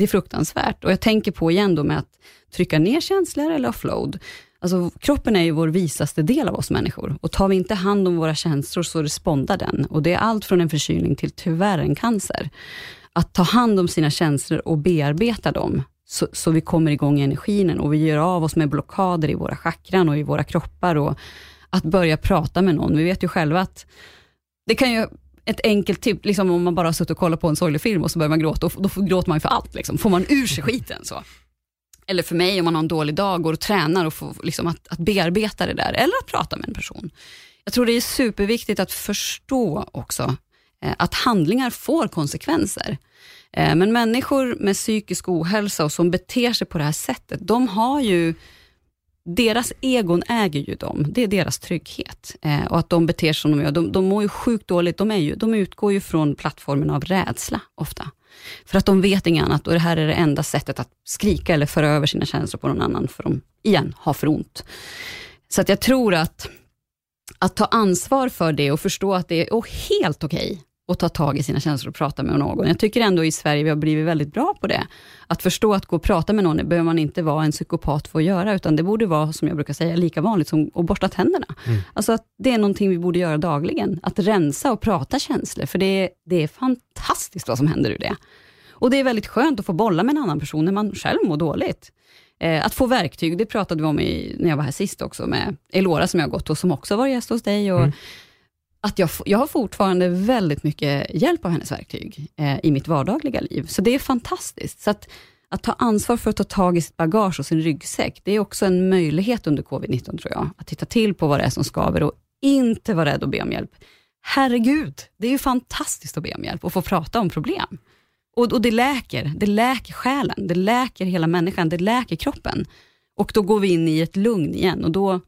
det är fruktansvärt. Och jag tänker på igen då med att trycka ner känslor eller offload. Alltså, kroppen är ju vår visaste del av oss människor och tar vi inte hand om våra känslor så respondar den. Och det är allt från en förkylning till tyvärr en cancer. Att ta hand om sina känslor och bearbeta dem så, så vi kommer igång i energin och vi gör av oss med blockader i våra chakran och i våra kroppar och att börja prata med någon. Vi vet ju själva att det kan ju ett enkelt tips, liksom om man bara har suttit och kollat på en sorglig film och så börjar man gråta, då, då gråter man för allt. Liksom. Får man ur sig skiten så. Eller för mig om man har en dålig dag, går och tränar och får liksom att, att bearbeta det där, eller att prata med en person. Jag tror det är superviktigt att förstå också eh, att handlingar får konsekvenser. Eh, men människor med psykisk ohälsa och som beter sig på det här sättet, de har ju deras egon äger ju dem, det är deras trygghet. Eh, och att de beter sig som de gör. De, de mår ju sjukt dåligt, de, är ju, de utgår ju från plattformen av rädsla ofta. För att de vet inget annat och det här är det enda sättet att skrika eller föra över sina känslor på någon annan, för de, igen, har för ont. Så att jag tror att, att ta ansvar för det och förstå att det är oh, helt okej att ta tag i sina känslor och prata med någon. Jag tycker ändå i Sverige vi har blivit väldigt bra på det. Att förstå att gå och prata med någon, det behöver man inte vara en psykopat för att göra, utan det borde vara, som jag brukar säga, lika vanligt som att borsta tänderna. Alltså att det är någonting vi borde göra dagligen. Att rensa och prata känslor, för det är, det är fantastiskt vad som händer ur det. Och det är väldigt skönt att få bolla med en annan person när man själv mår dåligt. Eh, att få verktyg, det pratade vi om i, när jag var här sist också, med Elora som jag har gått hos, som också var gäst hos dig. Och att jag, jag har fortfarande väldigt mycket hjälp av hennes verktyg eh, i mitt vardagliga liv. Så det är fantastiskt. Så att, att ta ansvar för att ta tag i sitt bagage och sin ryggsäck, det är också en möjlighet under covid-19 tror jag. Att titta till på vad det är som skaver och inte vara rädd att be om hjälp. Herregud, det är ju fantastiskt att be om hjälp och få prata om problem. Och, och det läker, det läker själen, det läker hela människan, det läker kroppen. Och då går vi in i ett lugn igen och då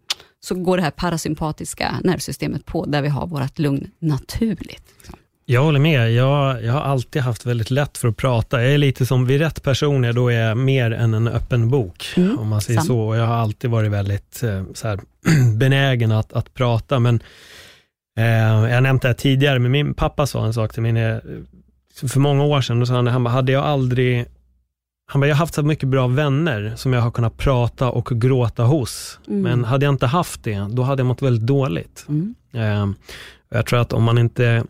så går det här parasympatiska nervsystemet på, där vi har vårt lugn naturligt. liksom. Jag håller med. Jag, jag har alltid haft väldigt lätt för att prata. Jag är lite som, vid rätt personer, då är jag mer än en öppen bok, Mm, om man säger sant. så. Och Jag har alltid varit väldigt eh, så här, benägen att, att prata, men eh, jag har nämnt det här tidigare, men min pappa sa en sak till mig när, för många år sedan. Då sa han, han bara, hade jag aldrig han bara, jag har haft så mycket bra vänner som jag har kunnat prata och gråta hos. Mm. Men hade jag inte haft det, då hade jag mått väldigt dåligt. Mm. Eh, och jag tror att om man inte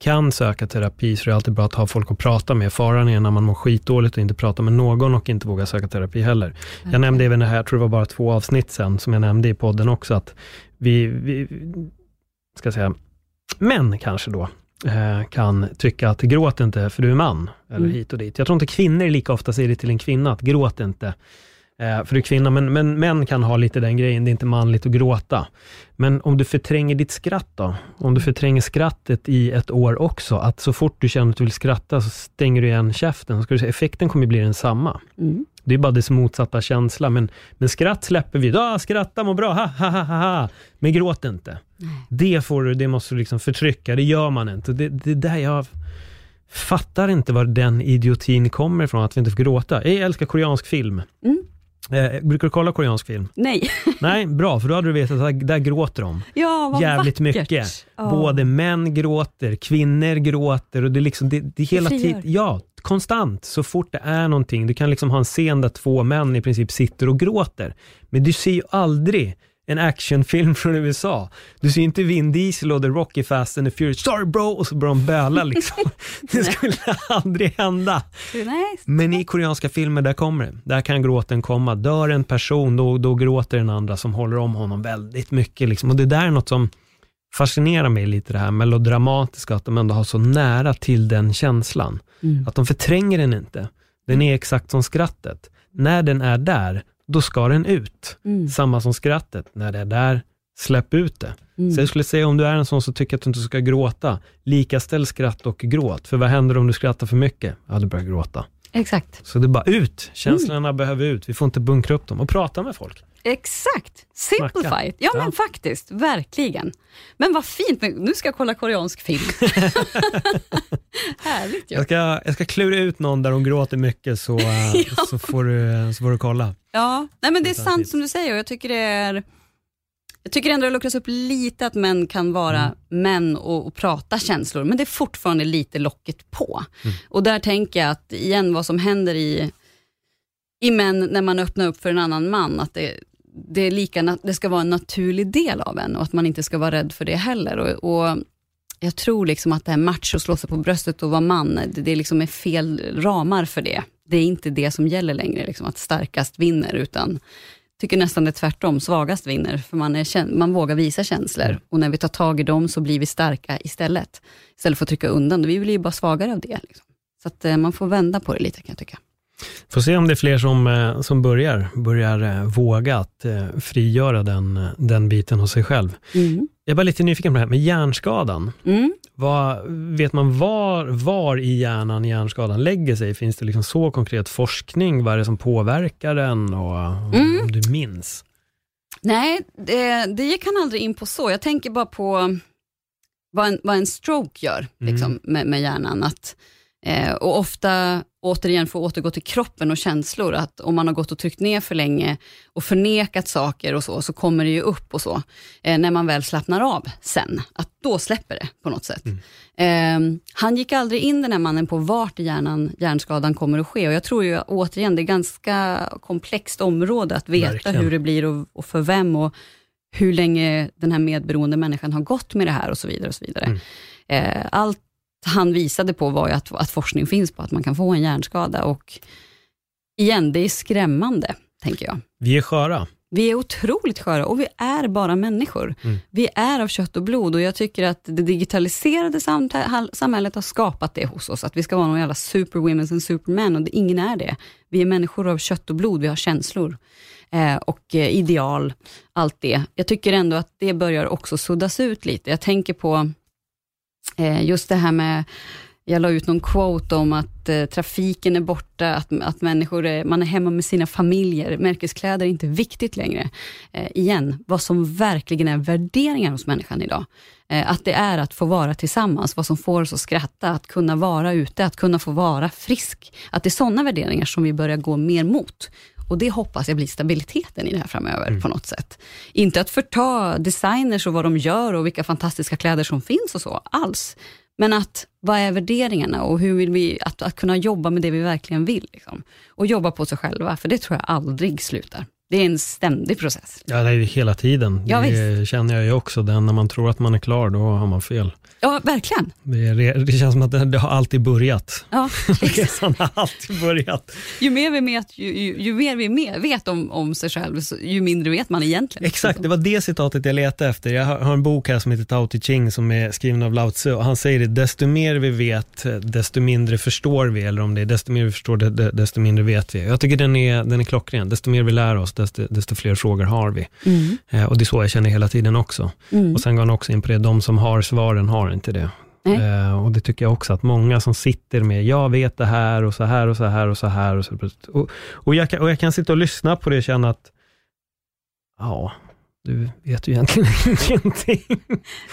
kan söka terapi så är det alltid bra att ha folk att prata med. Faran är när man mår skitdåligt och inte prata med någon och inte vågar söka terapi heller. Jag nämnde även det här, jag tror det var bara två avsnitt sen, som jag nämnde i podden också, att vi, vi ska säga, män kanske då, kan tycka att gråt inte för du är man, eller Mm. hit och dit. Jag tror inte kvinnor lika ofta säger det till en kvinna, att gråt inte eh, för du är kvinna, men, men män kan ha lite den grejen, det är inte manligt att gråta. Men om du förtränger ditt skratt då? Om du förtränger skrattet i ett år också, att så fort du känner att du vill skratta så stänger du igen käften, så ska du säga, effekten kommer bli densamma. Mm. Det är bara dess motsatta känsla, men, men skratt släpper vi. Ah, skratta, må bra, ha, ha, ha, ha, ha. Men gråt inte. Det, får du, det måste du liksom förtrycka, det gör man inte. Det, det är där jag fattar inte var den idiotin kommer ifrån, att vi inte får gråta. Jag älskar koreansk film. Mm. Eh, brukar du kolla koreansk film? Nej. Nej, bra, för då hade du vetat att där gråter de. Ja, vad Jävligt vackert. mycket. Ja. Både män gråter, kvinnor gråter och det är liksom, det, det hela tiden, ja, konstant. Så fort det är någonting, du kan liksom ha en scen där två män i princip sitter och gråter. Men du ser ju aldrig en actionfilm från USA. Du ser inte Vin Diesel och The Rock i Fast and the Furious, sorry bro, och så börjar de böla liksom. det skulle aldrig hända. Men i koreanska filmer, där kommer det. Där kan gråten komma. Dör en person, då, då gråter den andra som håller om honom väldigt mycket. Liksom. Och det där är något som fascinerar mig lite, det här melodramatiska, att de ändå har så nära till den känslan. Att de förtränger den inte. Den är exakt som skrattet. När den är där, då ska den ut. Samma som skrattet. När det är där, släpp ut det. Så jag skulle säga om du är en sån som tycker att du inte ska gråta, likaställ skratt och gråt. För vad händer om du skrattar för mycket? Ja, du börjar gråta. Exakt. Så det är bara ut. Känslorna behöver ut. Vi får inte bunkra upp dem och prata med folk. Exakt. Simplify Snacka. Ja, Ja. men faktiskt. Verkligen. Men vad fint. Nu ska jag kolla koreansk film. Härligt ju. Jag ska, jag ska klura ut någon där hon gråter mycket så, eh, så, får, du, så får du kolla. Ja, nej men det är sant som du säger och jag tycker det är jag tycker ändå det luckras upp lite att män kan vara män och, och prata känslor, men det är fortfarande lite locket på. Och där tänker jag att igen vad som händer i, i män när man öppnar upp för en annan man, att det, det, är lika, det ska vara en naturlig del av en och att man inte ska vara rädd för det heller. Och, och jag tror liksom att det här macho, slå sig på bröstet och vara man, det, det liksom är fel ramar för det. Det är inte det som gäller längre, liksom, att starkast vinner, utan tycker nästan det är tvärtom, svagast vinner, för man, är, man vågar visa känslor och när vi tar tag i dem så blir vi starka istället. Istället för att trycka undan, vi blir ju bara svagare av det. Liksom. Så att eh, man får vända på det lite kan jag tycka. Får se om det är fler som, eh, som börjar, börjar eh, våga att frigöra den, den biten hos sig själv. Mm. Jag är bara lite nyfiken på det här med hjärnskadan. Mm. Vad, vet man var, var i hjärnan hjärnskadan lägger sig? Finns det liksom så konkret forskning? Vad är det som påverkar den? Och, Mm. Om du minns? Nej, det, det gick han aldrig in på så. Jag tänker bara på vad en, vad en stroke gör liksom, med, med hjärnan. Att, eh, och ofta, återigen, för att återgå till kroppen och känslor, att om man har gått och tryckt ner för länge och förnekat saker och så, så kommer det ju upp och så. Eh, när man väl slappnar av sen, att då släpper det på något sätt. Eh, han gick aldrig in den här mannen på vart i hjärnan hjärnskadan kommer att ske och jag tror ju återigen, det är ganska komplext område att veta Verkligen. hur det blir och, och för vem och hur länge den här medberoende människan har gått med det här och så vidare. och så vidare. Eh, allt han visade på var ju att, att forskning finns på att man kan få en hjärnskada och igen, det är skrämmande, tänker jag. Vi är sköra. Vi är otroligt sköra och vi är bara människor. Vi är av kött och blod och jag tycker att det digitaliserade samhället har skapat det hos oss, att vi ska vara någon jävla superwomen and supermen och det, ingen är det. Vi är människor av kött och blod, vi har känslor eh, och eh, ideal, allt det. Jag tycker ändå att det börjar också suddas ut lite. Jag tänker på Eh, just det här med jag la ut någon quote om att eh, trafiken är borta, att, att människor är, man är hemma med sina familjer. Märkeskläder är inte viktigt längre. Eh, igen, vad som verkligen är värderingar hos människan idag. Eh, att det är att få vara tillsammans, vad som får oss att skratta, att kunna vara ute, att kunna få vara frisk. Att det är sådana värderingar som vi börjar gå mer mot. Och det hoppas jag blir stabiliteten i det här framöver på något sätt. Inte att förta designers och vad de gör och vilka fantastiska kläder som finns och så, alls. Men att, vad är värderingarna och hur vill vi, att, att kunna jobba med det vi verkligen vill. Liksom. Och jobba på sig själva, för det tror jag aldrig slutar. Det är en ständig process. Ja, det är hela tiden. Ja, det känner jag ju också. Den, när man tror att man är klar, då har man fel. Ja, verkligen. Det, det känns som att det, det har alltid börjat. Ja, Resan har alltid börjat. ju mer vi, vet, ju, ju, ju mer vi med, vet om, om sig själv, ju mindre vet man egentligen. Exakt, det var det citatet jag letade efter. Jag har, har en bok här som heter Tao Te Ching som är skriven av Lao Tzu och han säger det, desto mer vi vet, desto mindre förstår vi, eller om det är desto mer vi förstår, de- de- desto mindre vet vi. Jag tycker den är, den är klockren. Desto mer vi lär oss, desto, desto fler frågor har vi. Eh, och det är så jag känner hela tiden också. Och sen går han också in på det, de som har svaren har inte det. Eh, och det tycker jag också, att många som sitter med, jag vet det här och så här och så här och så här. Och, så, och, och, jag, kan, och jag kan sitta och lyssna på det och känna att, ja, du vet ju egentligen ingenting.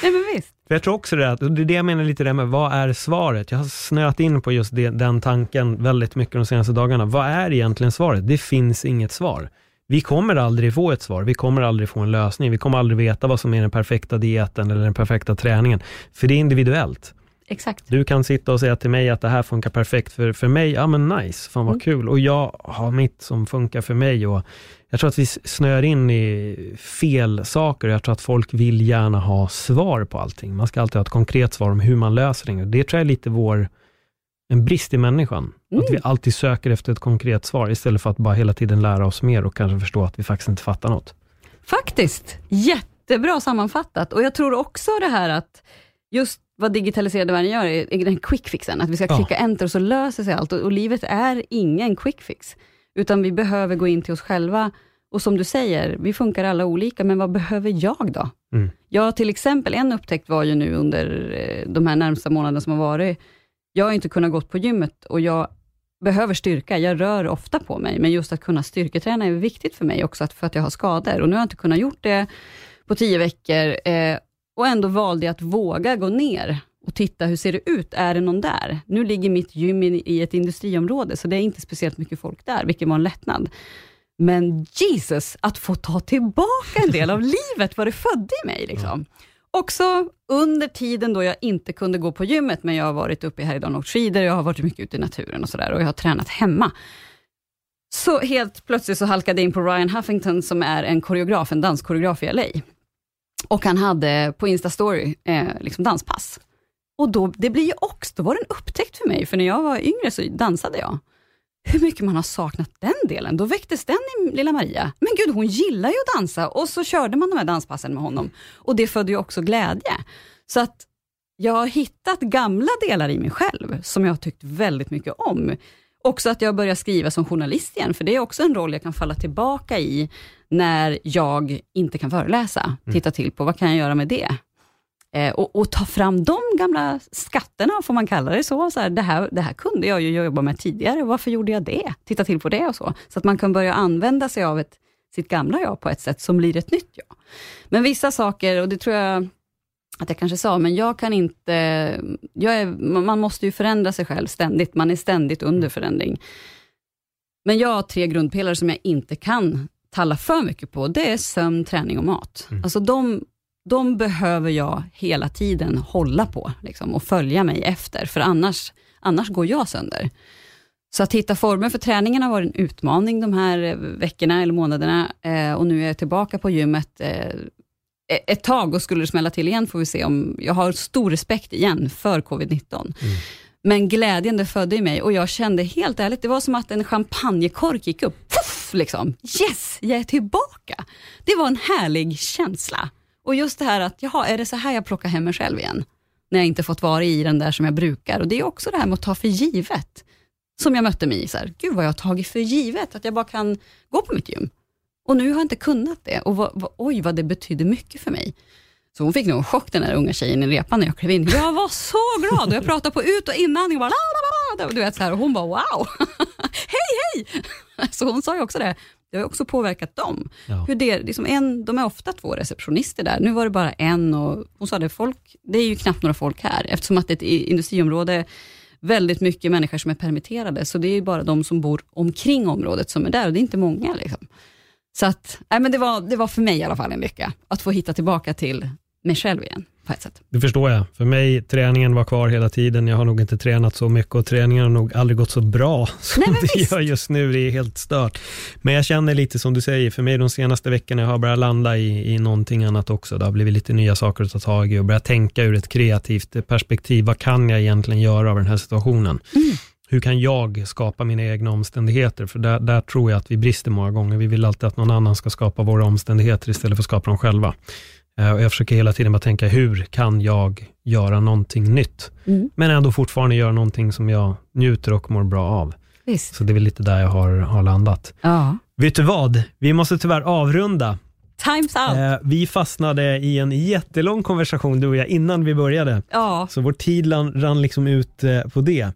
Nej men visst. För jag tror också det, att, och det är det jag menar lite det med, vad är svaret? Jag har snöat in på just det, den tanken väldigt mycket de senaste dagarna. Vad är egentligen svaret? Det finns inget svar. Vi kommer aldrig få ett svar, vi kommer aldrig få en lösning, vi kommer aldrig veta vad som är den perfekta dieten eller den perfekta träningen, för det är individuellt. Exakt. Du kan sitta och säga till mig att det här funkar perfekt för, för mig, ja men nice, fan vad Mm. kul. Och jag har mitt som funkar för mig. Och jag tror att vi snöar in i fel saker. Jag tror att folk vill gärna ha svar på allting. Man ska alltid ha ett konkret svar om hur man löser det. Det tror jag är lite vår, en brist i människan. Mm. Att vi alltid söker efter ett konkret svar, istället för att bara hela tiden lära oss mer och kanske förstå att vi faktiskt inte fattar något. Faktiskt, jättebra sammanfattat. Och jag tror också det här att just vad digitaliserade världen gör, är är den quick fixen, att vi ska Ja. klicka enter och så löser sig allt. Och, och livet är ingen quick fix, utan vi behöver gå in till oss själva. Och som du säger, vi funkar alla olika, men vad behöver jag då? Mm. Jag till exempel, en upptäckt var ju nu under eh, de här närmsta månaderna som har varit, jag har inte kunnat gå på gymmet och jag behöver styrka. Jag rör ofta på mig, men just att kunna styrketräna är viktigt för mig också, för att jag har skador. Och nu har jag inte kunnat gjort det på tio veckor eh, och ändå valde jag att våga gå ner och titta, hur ser det ut? Är det någon där? Nu ligger mitt gym i, i ett industriområde, så det är inte speciellt mycket folk där, vilket var en lättnad. Men Jesus, att få ta tillbaka en del av livet, vad det födde i mig. Liksom. Också under tiden då jag inte kunde gå på gymmet, men jag har varit uppe i Härjedalen och åkt skidor, jag har varit mycket ute i naturen och sådär, och jag har tränat hemma. Så helt plötsligt så halkade jag in på Ryan Huffington, som är en koreograf, en danskoreograf i LA. Och han hade på Instastory eh, liksom danspass. Och då, det blir ju också, då var det en upptäckt för mig, för när jag var yngre så dansade jag. Hur mycket man har saknat den delen. Då väcktes den i lilla Maria. Men gud, hon gillar ju att dansa och så körde man de här danspassen med honom. Och det födde ju också glädje. Så att jag har hittat gamla delar i mig själv, som jag har tyckt väldigt mycket om. Också att jag börjar skriva som journalist igen, för det är också en roll jag kan falla tillbaka i, när jag inte kan föreläsa. Titta till på, vad kan jag göra med det? Eh, och, och ta fram de gamla skatterna, får man kalla det så. så här, det, här, det här kunde jag ju jobba med tidigare, varför gjorde jag det? Titta till på det och så. Så att man kan börja använda sig av ett, sitt gamla jag på ett sätt som blir ett nytt jag. Men vissa saker, och det tror jag att jag kanske sa, men jag kan inte... Jag är, man måste ju förändra sig själv ständigt, man är ständigt under förändring. Men jag har tre grundpelare som jag inte kan talla för mycket på. Det är sömn, träning och mat. Alltså de, de behöver jag hela tiden hålla på liksom, och följa mig efter, för annars, annars går jag sönder. Så att hitta former för träningen har varit en utmaning de här eh, veckorna eller månaderna eh, och nu är jag tillbaka på gymmet eh, ett tag och skulle det smälla till igen får vi se om, jag har stor respekt igen för covid-19. Men glädjen det födde i mig och jag kände helt ärligt, det var som att en champagnekork gick upp. Puff, liksom. Yes, jag är tillbaka. Det var en härlig känsla. Och just det här att, jaha, är det så här jag plockar hem mig själv igen? När jag inte fått vara i den där som jag brukar. Och det är också det här med att ta för givet. Som jag mötte mig i, så här, gud vad jag har tagit för givet, att jag bara kan gå på mitt gym. Och nu har jag inte kunnat det och vad, vad, oj vad det betydde mycket för mig. Så hon fick nog en chock den där unga tjejen i repan när jag klev in. Jag var så glad och jag pratade på ut och inandning och bara la, la, la, du vet så här och hon bara wow, hej hej. Så hon sa ju också det, det har också påverkat dem. Ja. Hur det, liksom en, de är ofta två receptionister där, nu var det bara en och hon sa det, folk, det är ju knappt några folk här eftersom att det är ett industriområde väldigt mycket människor som är permitterade, så det är ju bara de som bor omkring området som är där och det är inte många. Liksom. Så att, nej, men det, var, det var för mig i alla fall en lycka, att få hitta tillbaka till mig själv igen på ett sätt. Det förstår jag. För mig, träningen var kvar hela tiden. Jag har nog inte tränat så mycket och träningen har nog aldrig gått så bra som Nej, det visst. gör just nu. Det är helt stört. Men jag känner lite som du säger, för mig de senaste veckorna jag har börjat landa i, i någonting annat också. Det har blivit lite nya saker att ta tag i och börja tänka ur ett kreativt perspektiv. Vad kan jag egentligen göra av den här situationen? Hur kan jag skapa mina egna omständigheter? För där, där tror jag att vi brister många gånger. Vi vill alltid att någon annan ska skapa våra omständigheter istället för att skapa dem själva. Eh, Och jag försöker hela tiden bara tänka, hur kan jag göra någonting nytt? Mm. Men ändå fortfarande göra någonting som jag njuter och mår bra av. Visst. Så det är väl lite där jag har, har landat. Ja. Vet du vad? Vi måste tyvärr avrunda. Times out. Eh, vi fastnade i en jättelång konversation, du och jag, innan vi började. ja. Så vår tid rann, liksom ut eh, på det.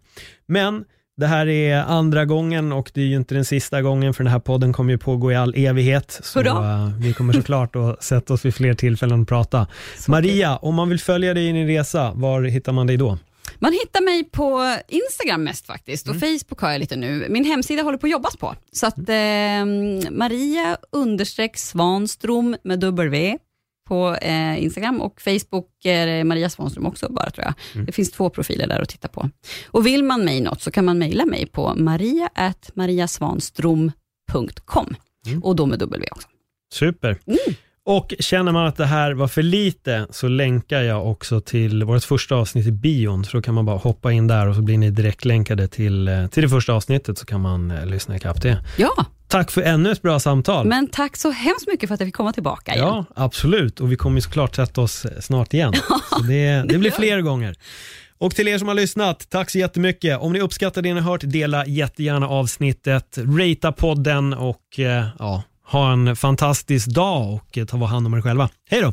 Men det här är andra gången och det är ju inte den sista gången för den här podden kommer ju pågå i all evighet. Så Hurra! eh, vi kommer såklart att sätta oss vid fler tillfällen och prata. Maria, om man vill följa dig i din resa, var hittar man dig då? Man hittar mig på Instagram mest faktiskt och Facebook har jag lite nu. Min hemsida håller på att jobbas på. Så att eh, Maria understreck Svanstrom med W på eh, Instagram och Facebook är Maria Svanström också bara tror jag. Det finns två profiler där att titta på. Och vill man mig något så kan man mejla mig på maria.mariasvanstrom.com och då med W också. Super. Och känner man att det här var för lite så länkar jag också till vårt första avsnitt i bion, så då kan man bara hoppa in där och så blir ni direkt länkade till, eh, till det första avsnittet så kan man eh, lyssna ikapp det. Ja, Tack för ännu ett bra samtal. men tack så hemskt mycket för att jag fick komma tillbaka igen. Ja, absolut. Och vi kommer såklart sätta oss eh, snart igen. Så det, det blir fler gånger. Och till er som har lyssnat, tack så jättemycket. Om ni uppskattar det ni hört, dela jättegärna avsnittet, ratea podden och eh, ja, ha en fantastisk dag och eh, ta hand om er själva. Hej då!